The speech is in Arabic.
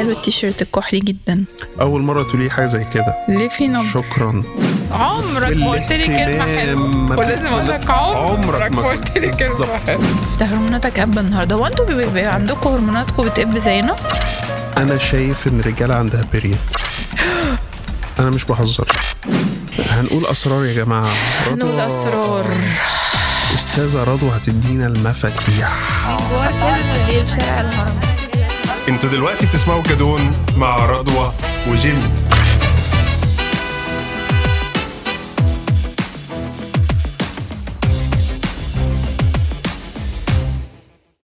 حلو التيشيرت الكحلي جدا. أول مرة تقولي حاجة زي كده. ليه في نبض؟ شكرا. عمرك ما قلت لي كلمة. حلوة. ولازم أقول لك عمرك ما قلت لي كلمة بالظبط. حلوة. ده هرموناتك قابة النهارده. هو أنتوا بيبقى عندكم هرموناتكم بتقب زينا؟ أنا شايف إن الرجالة عندها بيريد أنا مش بهزر. هنقول أسرار يا جماعة. رضوى- نقول أسرار. أستاذة رضوى هتدينا المفاتيح أنتوا دلوقتي بتسمعوا كادون مع رضوى وجيمي.